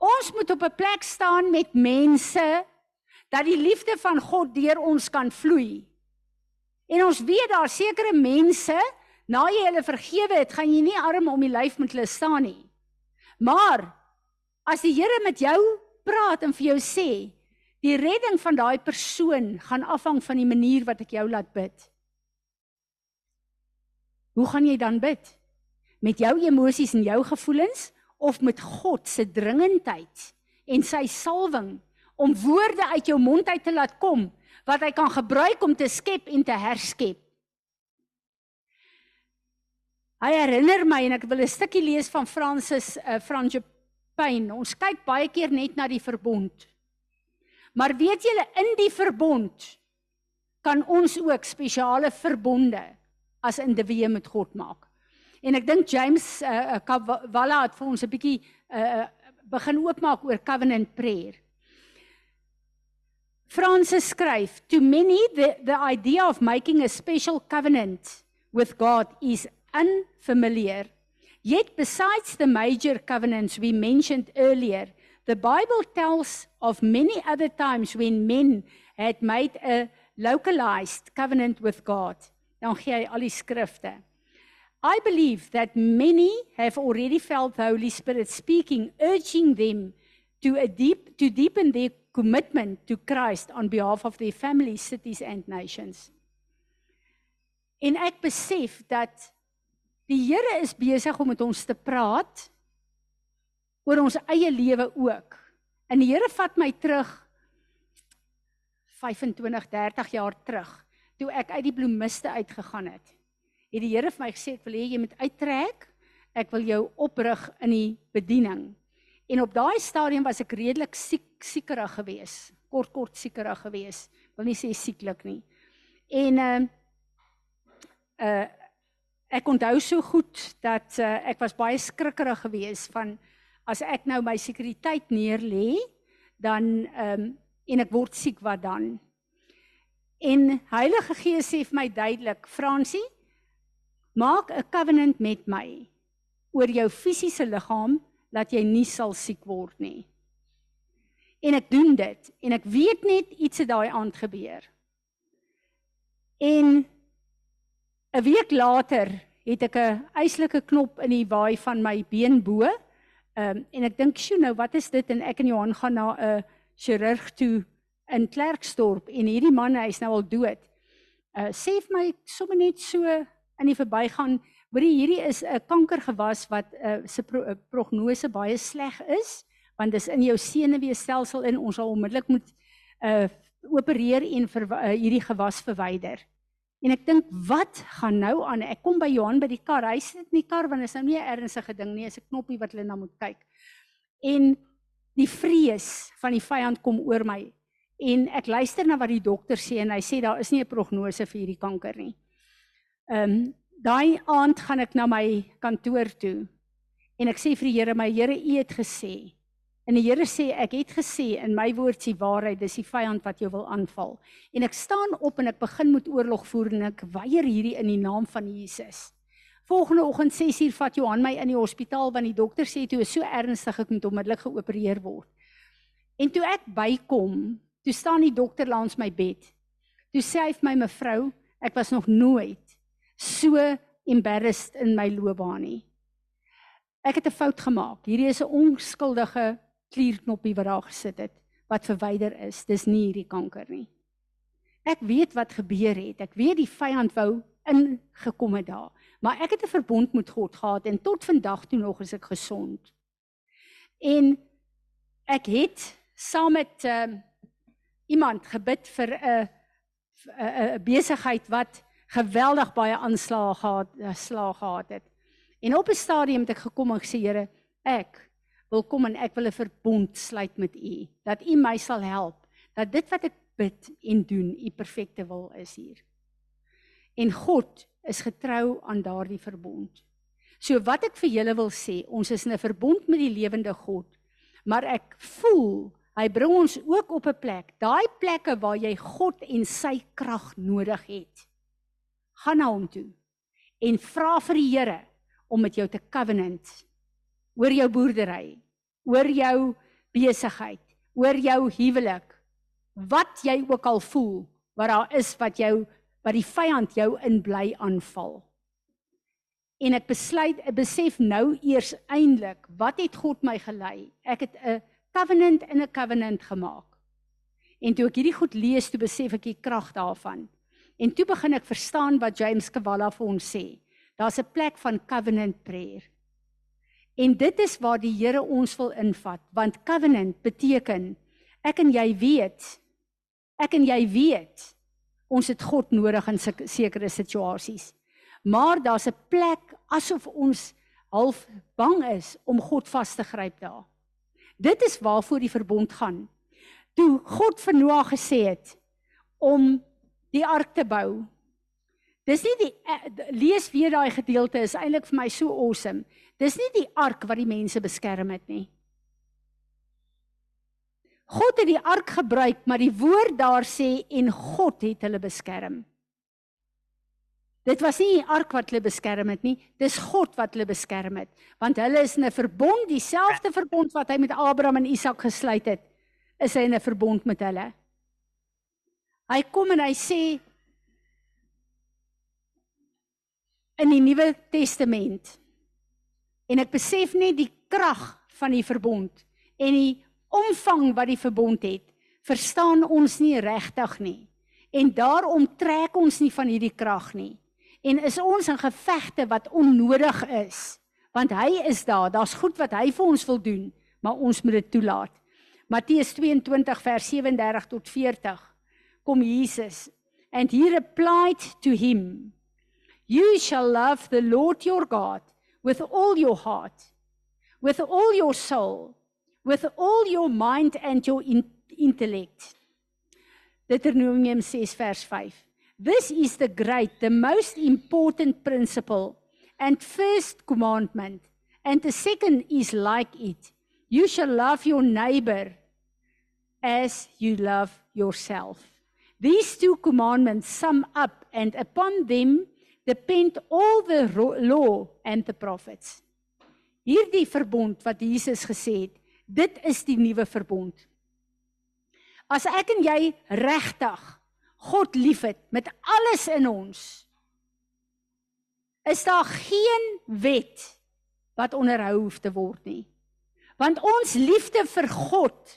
Ons moet op 'n plek staan met mense dat die liefde van God deur ons kan vloei. En ons weet daar sekere mense, na jy hulle vergewe het, gaan jy nie arm om die lyf met hulle staan nie. Maar as die Here met jou praat en vir jou sê, die redding van daai persoon gaan afhang van die manier wat ek jou laat bid. Hoe gaan jy dan bid? Met jou emosies en jou gevoelens of met God se dringendheid en sy salwing om woorde uit jou mond uit te laat kom wat hy kan gebruik om te skep en te herskep? Hy herinner my en ek wil 'n stukkie lees van Francis uh, Franje pyn. Ons kyk baie keer net na die verbond. Maar weet julle in die verbond kan ons ook spesiale verbonde as individue met God maak. En ek dink James uh, Kavala het vir ons 'n bietjie uh, begin oopmaak oor covenant prayer. Francis skryf, "To many the the idea of making a special covenant with God is unfamiliar Yet, besides the major covenants we mentioned earlier, the Bible tells of many other times when men had made a localized covenant with God. Dan gee hy al die skrifte. I believe that many have already felt the Holy Spirit speaking, urging them to a deep to deepen their commitment to Christ on behalf of their families, cities and nations. En ek besef dat Die Here is besig om met ons te praat oor ons eie lewe ook. En die Here vat my terug 25, 30 jaar terug toe ek uit die bloemiste uitgegaan het. Het die Here vir my gesê ek wil hê jy moet uittrek. Ek wil jou oprig in die bediening. En op daai stadium was ek redelik siek siekerig geweest, kort kort siekerig geweest. Wil nie sê sieklik nie. En uh uh ek onthou so goed dat uh, ek was baie skrikkerig geweest van as ek nou my sekuriteit neer lê dan ehm um, en ek word siek wat dan? En Heilige Gees sê vir my duidelik Fransie maak 'n covenant met my oor jou fisiese liggaam dat jy nie sal siek word nie. En ek doen dit en ek weet net iets het daai aand gebeur. En 'n week later het ek 'n eislike knop in die waai van my been bo. Ehm um, en ek dink, "Sjoe, nou wat is dit?" En ek en Johan gaan na 'n chirurg toe in Klerksdorp en hierdie man, hy's nou al dood. Uh sê vir my sommer net so in die verbygaan, hoorie hierdie is 'n kankergewas wat uh se pro, uh, prognose baie sleg is, want dis in jou senuweestelsel in ons sal onmiddellik moet uh opereer en vir, uh, hierdie gewas verwyder. En ek dink, wat gaan nou aan? Ek kom by Johan by die kar. Hy sit in die kar want dit is nou nie 'n ernstige ding nie, is 'n knoppie wat hulle na moet kyk. En die vrees van die vyand kom oor my. En ek luister na wat die dokter sê en hy sê daar is nie 'n prognose vir hierdie kanker nie. Ehm um, daai aand gaan ek na my kantoor toe. En ek sê vir die Here, my Here, U het gesê En die Here sê ek het gesê in my woord sê waarheid dis die vyand wat jou wil aanval. En ek staan op en ek begin met oorlog voer en ek weier hierdie in die naam van Jesus. Volgende oggend 6uur vat Johan my in die hospitaal want die dokter sê toe is so ernstig ek moet onmiddellik geopereer word. En toe ek bykom, Toe staan die dokter langs my bed. Toe sê hy vir my mevrou, ek was nog nooit so embarrassed in my loopbaan nie. Ek het 'n fout gemaak. Hierdie is 'n onskuldige klierknoppie wat daar gesit het wat verwyder is. Dis nie hierdie kanker nie. Ek weet wat gebeur het. Ek weet die vyand wou ingekom het daar. Maar ek het 'n verbond met God gehad en tot vandag toe nog is ek gesond. En ek het saam met uh, iemand gebid vir 'n 'n besigheid wat geweldig baie aanslae gehad, slag gehad het. En op 'n stadium het ek gekom en gesê Here, ek wil kom en ek wil 'n verbond sluit met U dat U my sal help dat dit wat ek bid en doen U perfekte wil is hier. En God is getrou aan daardie verbond. So wat ek vir julle wil sê, ons is in 'n verbond met die lewende God, maar ek voel hy bring ons ook op 'n plek, daai plekke waar jy God en sy krag nodig het. Gaan na hom toe en vra vir die Here om met jou te covenant oor jou boerdery, oor jou besigheid, oor jou huwelik. Wat jy ook al voel, wat daar is wat jou wat die vyand jou in bly aanval. En ek besluit, ek besef nou eers eintlik, wat het God my gelei? Ek het 'n covenant en 'n covenant gemaak. En toe ek hierdie goed lees, toe besef ek die krag daarvan. En toe begin ek verstaan wat James Kwala vir ons sê. Daar's 'n plek van covenant prayer. En dit is waar die Here ons wil invat, want covenant beteken ek en jy weet ek en jy weet ons het God nodig in sekere situasies. Maar daar's 'n plek asof ons half bang is om God vas te gryp daar. Dit is waarvoor die verbond gaan. Toe God vir Noag gesê het om die ark te bou, Dis nie die eh, lees weer daai gedeelte is eintlik vir my so awesome. Dis nie die ark wat die mense beskerm het nie. God het die ark gebruik, maar die woord daar sê en God het hulle beskerm. Dit was nie die ark wat hulle beskerm het nie, dis God wat hulle beskerm het, want hulle is in 'n verbond, dieselfde verbond wat hy met Abraham en Isak gesluit het, is hy in 'n verbond met hulle. Hy kom en hy sê in die Nuwe Testament. En ek besef net die krag van die verbond en die omvang wat die verbond het, verstaan ons nie regtig nie. En daarom trek ons nie van hierdie krag nie. En is ons in gevegte wat onnodig is, want hy is daar, daar's goed wat hy vir ons wil doen, maar ons moet dit toelaat. Matteus 22 vers 37 tot 40 kom Jesus and he replied to him You shall love the Lord your God with all your heart, with all your soul, with all your mind and your in intellect. Deuteronomium 6 verse 5. This is the great, the most important principle and first commandment. And the second is like it. You shall love your neighbor as you love yourself. These two commandments sum up and upon them depend all the law and the prophets. Hierdie verbond wat Jesus gesê het, dit is die nuwe verbond. As ek en jy regtig God liefhet met alles in ons, is daar geen wet wat onderhou hoef te word nie. Want ons liefde vir God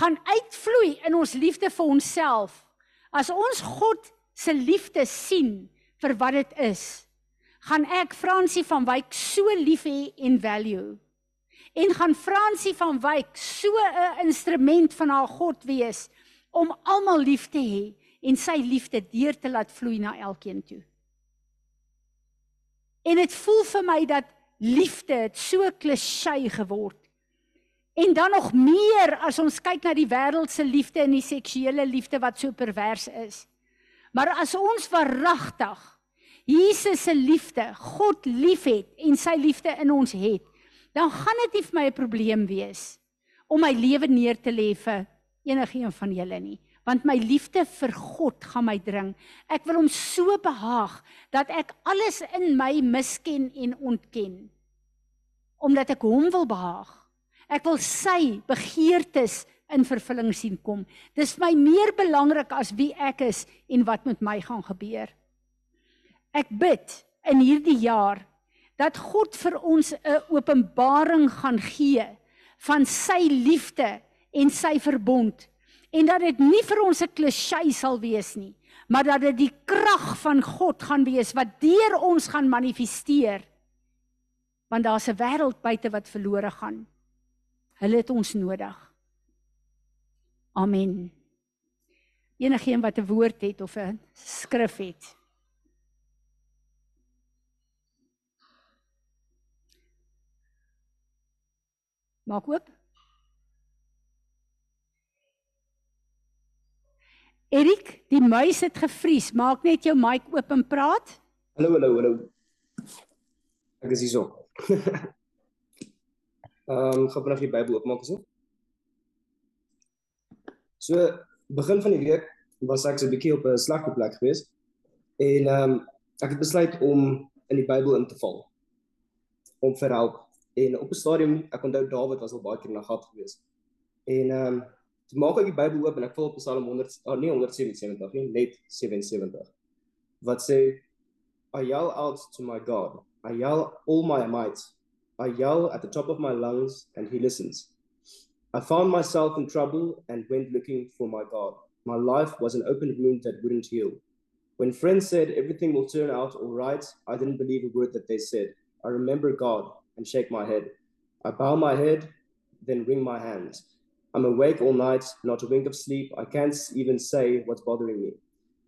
gaan uitvloei in ons liefde vir onsself. As ons God se liefde sien, vir wat dit is, gaan ek Fransie van Wyk so lief hê en value. En gaan Fransie van Wyk so 'n instrument van haar God wees om almal lief te hê en sy liefde deur te laat vloei na elkeen toe. En dit voel vir my dat liefde het so klisjé geword. En dan nog meer as ons kyk na die wêreldse liefde en die seksuele liefde wat so pervers is. Maar as ons verragtig Jesus se liefde, God liefhet en sy liefde in ons het, dan gaan dit nie vir my 'n probleem wees om my lewe neer te lê vir enigiemand van julle nie, want my liefde vir God gaan my dring. Ek wil hom so behaag dat ek alles in my misken en ontken omdat ek hom wil behaag. Ek wil sy begeertes in vervulling sien kom. Dis my meer belangrik as wie ek is en wat met my gaan gebeur. Ek bid in hierdie jaar dat God vir ons 'n openbaring gaan gee van sy liefde en sy verbond en dat dit nie vir ons 'n klisjé sal wees nie, maar dat dit die krag van God gaan wees wat deur ons gaan manifesteer. Want daar's 'n wêreld buite wat verlore gaan. Hulle het ons nodig. Amen. Enigeen wat 'n woord het of 'n skrif het. Maak oop. Erik, die muis het gevries. Maak net jou mic oop en praat. Hallo, hallo, hallo. Ek is hierso. Ehm, um, gaan vanaf die Bybel oopmaak asop. So, begin van die week was ek so 'n bietjie op 'n slegte plek gewees. En ehm um, ek het besluit om in die Bybel in te val. Om vir help. En op 'n stadium, ek onthou Dawid was al baie keer na gat gewees. En ehm um, Toe maak ek die Bybel oop en ek val op Psalm 100 oh, nee 177 nie, net 77. Wat sê I yell out to my God. I yell all my might. I yell at the top of my lungs and he listens. I found myself in trouble and went looking for my God. My life was an open wound that wouldn't heal. When friends said everything will turn out all right, I didn't believe a word that they said. I remember God and shake my head. I bow my head, then wring my hands. I'm awake all night, not a wink of sleep. I can't even say what's bothering me.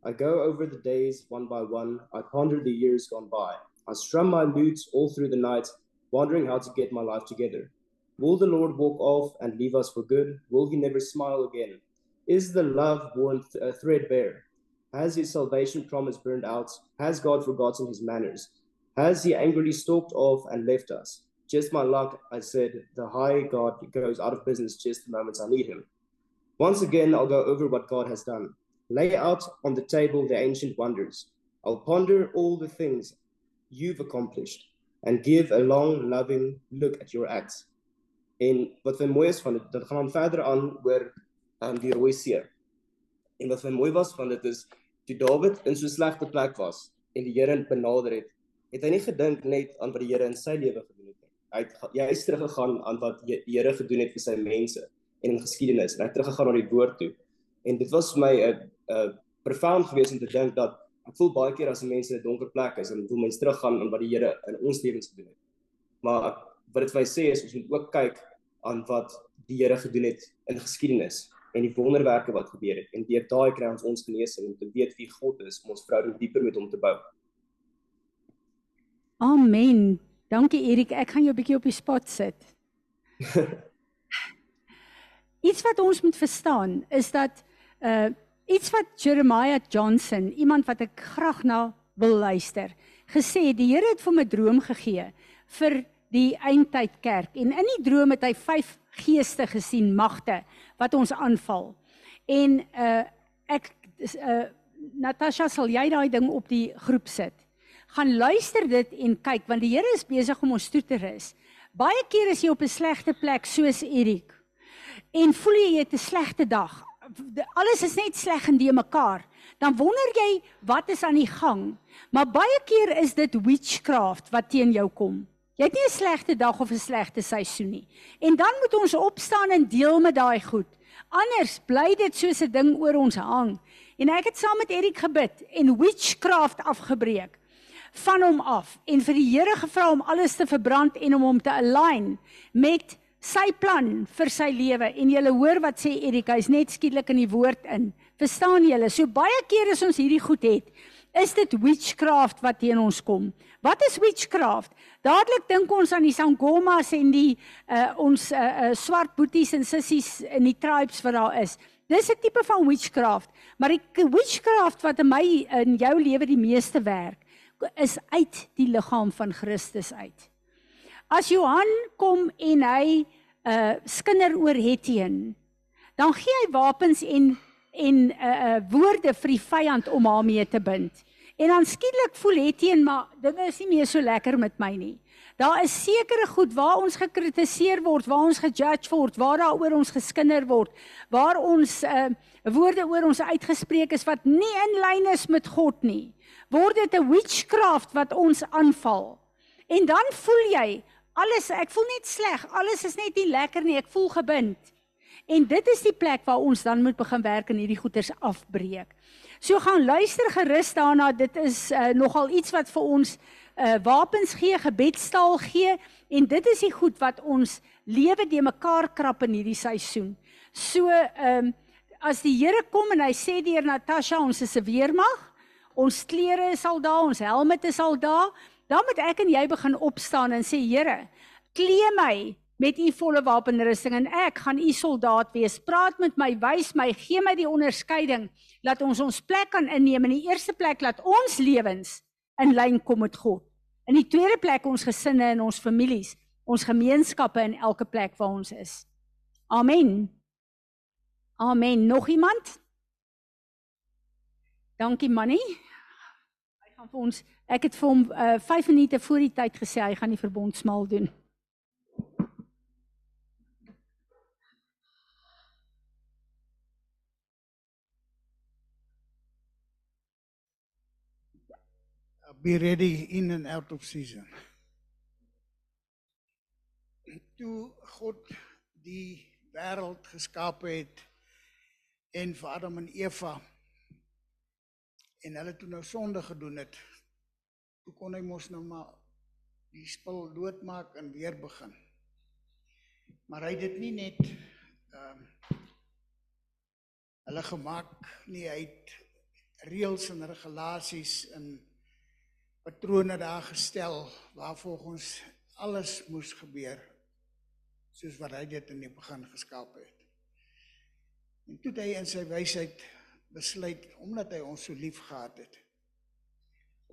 I go over the days one by one. I ponder the years gone by. I strum my lute all through the night, wondering how to get my life together. Will the Lord walk off and leave us for good? Will he never smile again? Is the love worn th- uh, threadbare? Has his salvation promise burned out? Has God forgotten his manners? Has he angrily stalked off and left us? Just my luck, I said, the high God goes out of business just the moments I need him. Once again, I'll go over what God has done. Lay out on the table the ancient wonders. I'll ponder all the things you've accomplished and give a long, loving look at your acts. En wat vir mooi is van dit, dit gaan verder aan oor um, die rooi. En wat mooi was van dit is toe Dawid in so 'n slegte plek was en die Here benader het, het hy nie gedink net aan wat die Here in sy lewe gedoen het nie. Hy het jy is teruggegaan aan wat die Here gedoen het vir sy mense en in geskiedenis. En hy het teruggegaan na die woord toe. En dit was vir my 'n 'n profound gewees om te dink dat ek voel baie keer as mense in 'n donker plek is en wil mens teruggaan aan wat die Here in ons lewens gedoen het. Maar wat dit vir my sê is ons moet ook kyk aan wat die Here gedoen het in geskiedenis en die wonderwerke wat gebeur het en deur daai kry ons ons genesing om te weet wie God is om ons verhouding dieper met hom te bou. Amen. Dankie Erik, ek gaan jou 'n bietjie op die spot sit. iets wat ons moet verstaan is dat uh iets wat Jeremiah Johnson, iemand wat ek graag na wil luister, gesê die Here het vir my 'n droom gegee vir die eindtyd kerk en in die droom het hy vyf geeste gesien, magte wat ons aanval. En uh ek uh Natasha sal jy daai ding op die groep sit. Gaan luister dit en kyk want die Here is besig om ons toe te rus. Baie keer is jy op 'n slegte plek soos Erik. En voel jy jy het 'n slegte dag. Alles is net sleg en die mekaar. Dan wonder jy wat is aan die gang. Maar baie keer is dit witchcraft wat teen jou kom. Jy het nie 'n slegte dag of 'n slegte seisoen nie. En dan moet ons opstaan en deel met daai goed. Anders bly dit soos 'n ding oor ons hang. En ek het saam met Erik gebid en witchcraft afgebreek van hom af en vir die Here gevra om alles te verbrand en om hom te align met sy plan vir sy lewe. En jy hoor wat sê Erik, hy's net skielik in die woord in. Verstaan julle? So baie kere as ons hierdie goed het, is dit witchcraft wat teen ons kom. Wat is witchcraft? Dadelik dink ons aan die sangomas en die uh ons uh, uh swart boeties en sissies in die tribes wat daar is. Dis 'n tipe van witchcraft, maar die witchcraft wat in my in jou lewe die meeste werk, is uit die liggaam van Christus uit. As Johan kom en hy uh skinder oor Hetien, dan gee hy wapens en en uh, uh woorde vir die vyand om haar mee te bind. En dan skielik voel Hetien maar dinge is nie meer so lekker met my nie. Daar is sekere goed waar ons gekritiseer word, waar ons gejudge word, waar daaroor ons geskinder word, waar ons uh woorde oor ons uitgespreek is wat nie in lyn is met God nie. Word dit 'n witchcraft wat ons aanval. En dan voel jy alles ek voel net sleg, alles is net nie lekker nie, ek voel gebind. En dit is die plek waar ons dan moet begin werk en hierdie goeters afbreek. So gaan luister gerus daarna. Dit is uh, nogal iets wat vir ons uh wapens gee, gebedstaal gee en dit is die goed wat ons lewe de mekaar krap in hierdie seisoen. So ehm um, as die Here kom en hy sê deur Natasha ons is 'n weermag, ons klere is al daar, ons helmte is al daar, dan moet ek en jy begin opstaan en sê Here, klee my met u volle wapenrusting en ek gaan u soldaat wees. Praat met my, wys my, gee my die onderskeiding laat ons ons plek kan inneem in die eerste plek laat ons lewens in lyn kom met God. In die tweede plek ons gesinne en ons families, ons gemeenskappe in elke plek waar ons is. Amen. Amen. Nog iemand? Dankie Manny. Hy gaan vir ons ek het vir hom uh, eh, 5 minute voor die tyd gesê hy gaan die verbondsmaal doen. be ready in and out of season. Toe God die wêreld geskaap het en vir Adam en Eva en hulle toe nou sonde gedoen het, toe kon hy mos nou maar die spul doodmaak en weer begin. Maar hy het dit nie net ehm um, hulle gemaak nie, hy het reëls en regulasies en patrone daar gestel waar volgens alles moes gebeur soos wat hy dit in die begin geskaap het. En toe het hy in sy wysheid besluit omdat hy ons so lief gehad het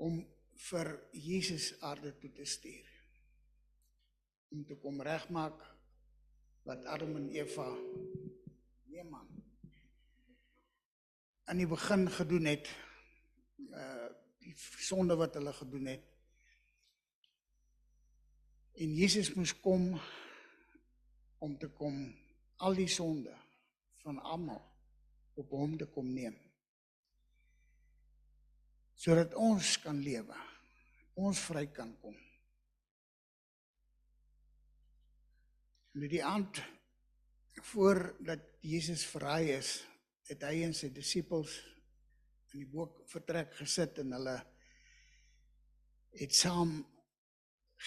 om vir Jesus aarde toe te stuur. Om te kom regmaak wat Adam en Eva nee man aan die begin gedoen het uh die sonde wat hulle gedoen het. En Jesus moes kom om te kom al die sonde van almal op hom te kom neem. Sodat ons kan lewe. Ons vry kan kom. En die aand voordat Jesus verraai is, het hy en sy disippels in die boek vertrek gesit en hulle het saam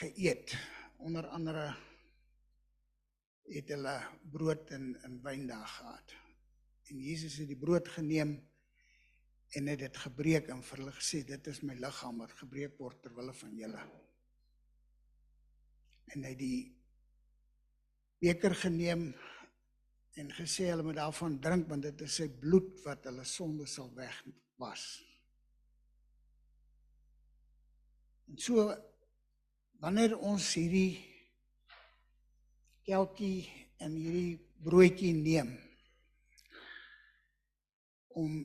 geëet onder andere het hulle brood en en wyn daar gehad en Jesus het die brood geneem en het dit gebreek en vir hulle gesê dit is my liggaam wat gebreek word ter wille van julle en hy die beker geneem en gesê hulle moet daarvan drink want dit is sy bloed wat hulle sonde sal weg was. En so wanneer ons hierdie kelkie en hierdie broodjie neem om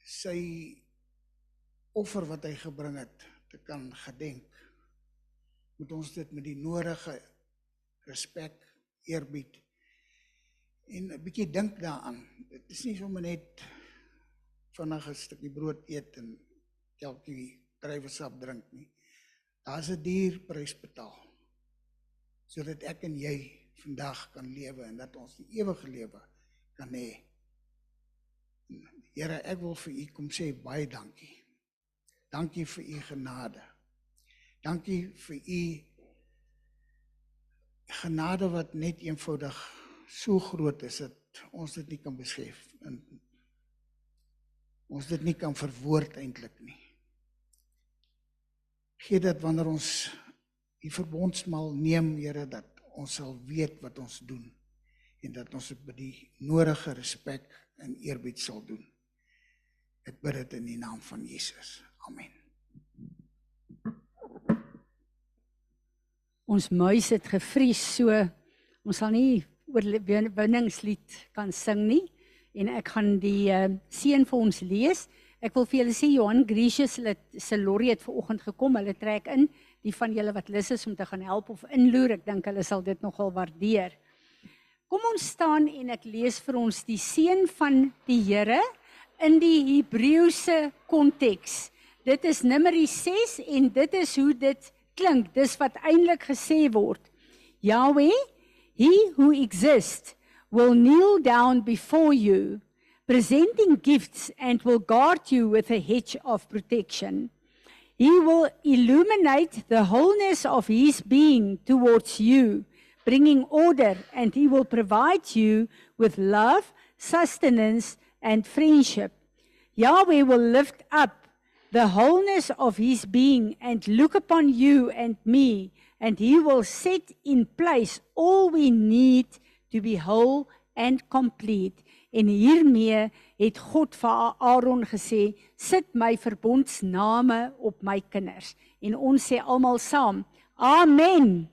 sy offer wat hy gebring het te kan gedenk moet ons dit met die nodige respek eerbied en 'n bietjie dink daaraan dit is nie sommer net vinnig 'n stukkie brood eet en elkie druiwesap drink nie. Daar's 'n duur prys betaal sodat ek en jy vandag kan lewe en dat ons die ewige lewe kan hê. Here, ek wil vir u kom sê baie dankie. Dankie vir u genade. Dankie vir u genade wat net eenvoudig so groot is dat ons dit nie kan besef en ons dit nie kan verwoord eintlik nie. Gee dit wanneer ons die verbondsmaal neem, Here, dat ons sal weet wat ons doen en dat ons dit met die nodige respek en eerbied sal doen. Ek bid dit in die naam van Jesus. Amen. Ons muis het gevries so ons sal nie oorwinningslied kan sing nie en ek gaan die uh, seën vir ons lees. Ek wil vir julle sê Johan Gracious hulle se lorry het ver oggend gekom. Hulle trek in die van julle wat lus is om te gaan help of inloer. Ek dink hulle sal dit nogal waardeer. Kom ons staan en ek lees vir ons die seën van die Here in die Hebreëse konteks. Dit is Numeri 6 en dit is hoe dit klink. Dis wat eintlik gesê word. Yahweh, he who exists will kneel down before you, presenting gifts and will guard you with a hedge of protection. He will illuminate the wholeness of his being towards you, bringing order, and he will provide you with love, sustenance, and friendship. Yahweh will lift up the wholeness of his being and look upon you and me, and he will set in place all we need to be whole and complete. En hiermee het God vir Aaron gesê, sit my verbondsname op my kinders. En ons sê almal saam, amen.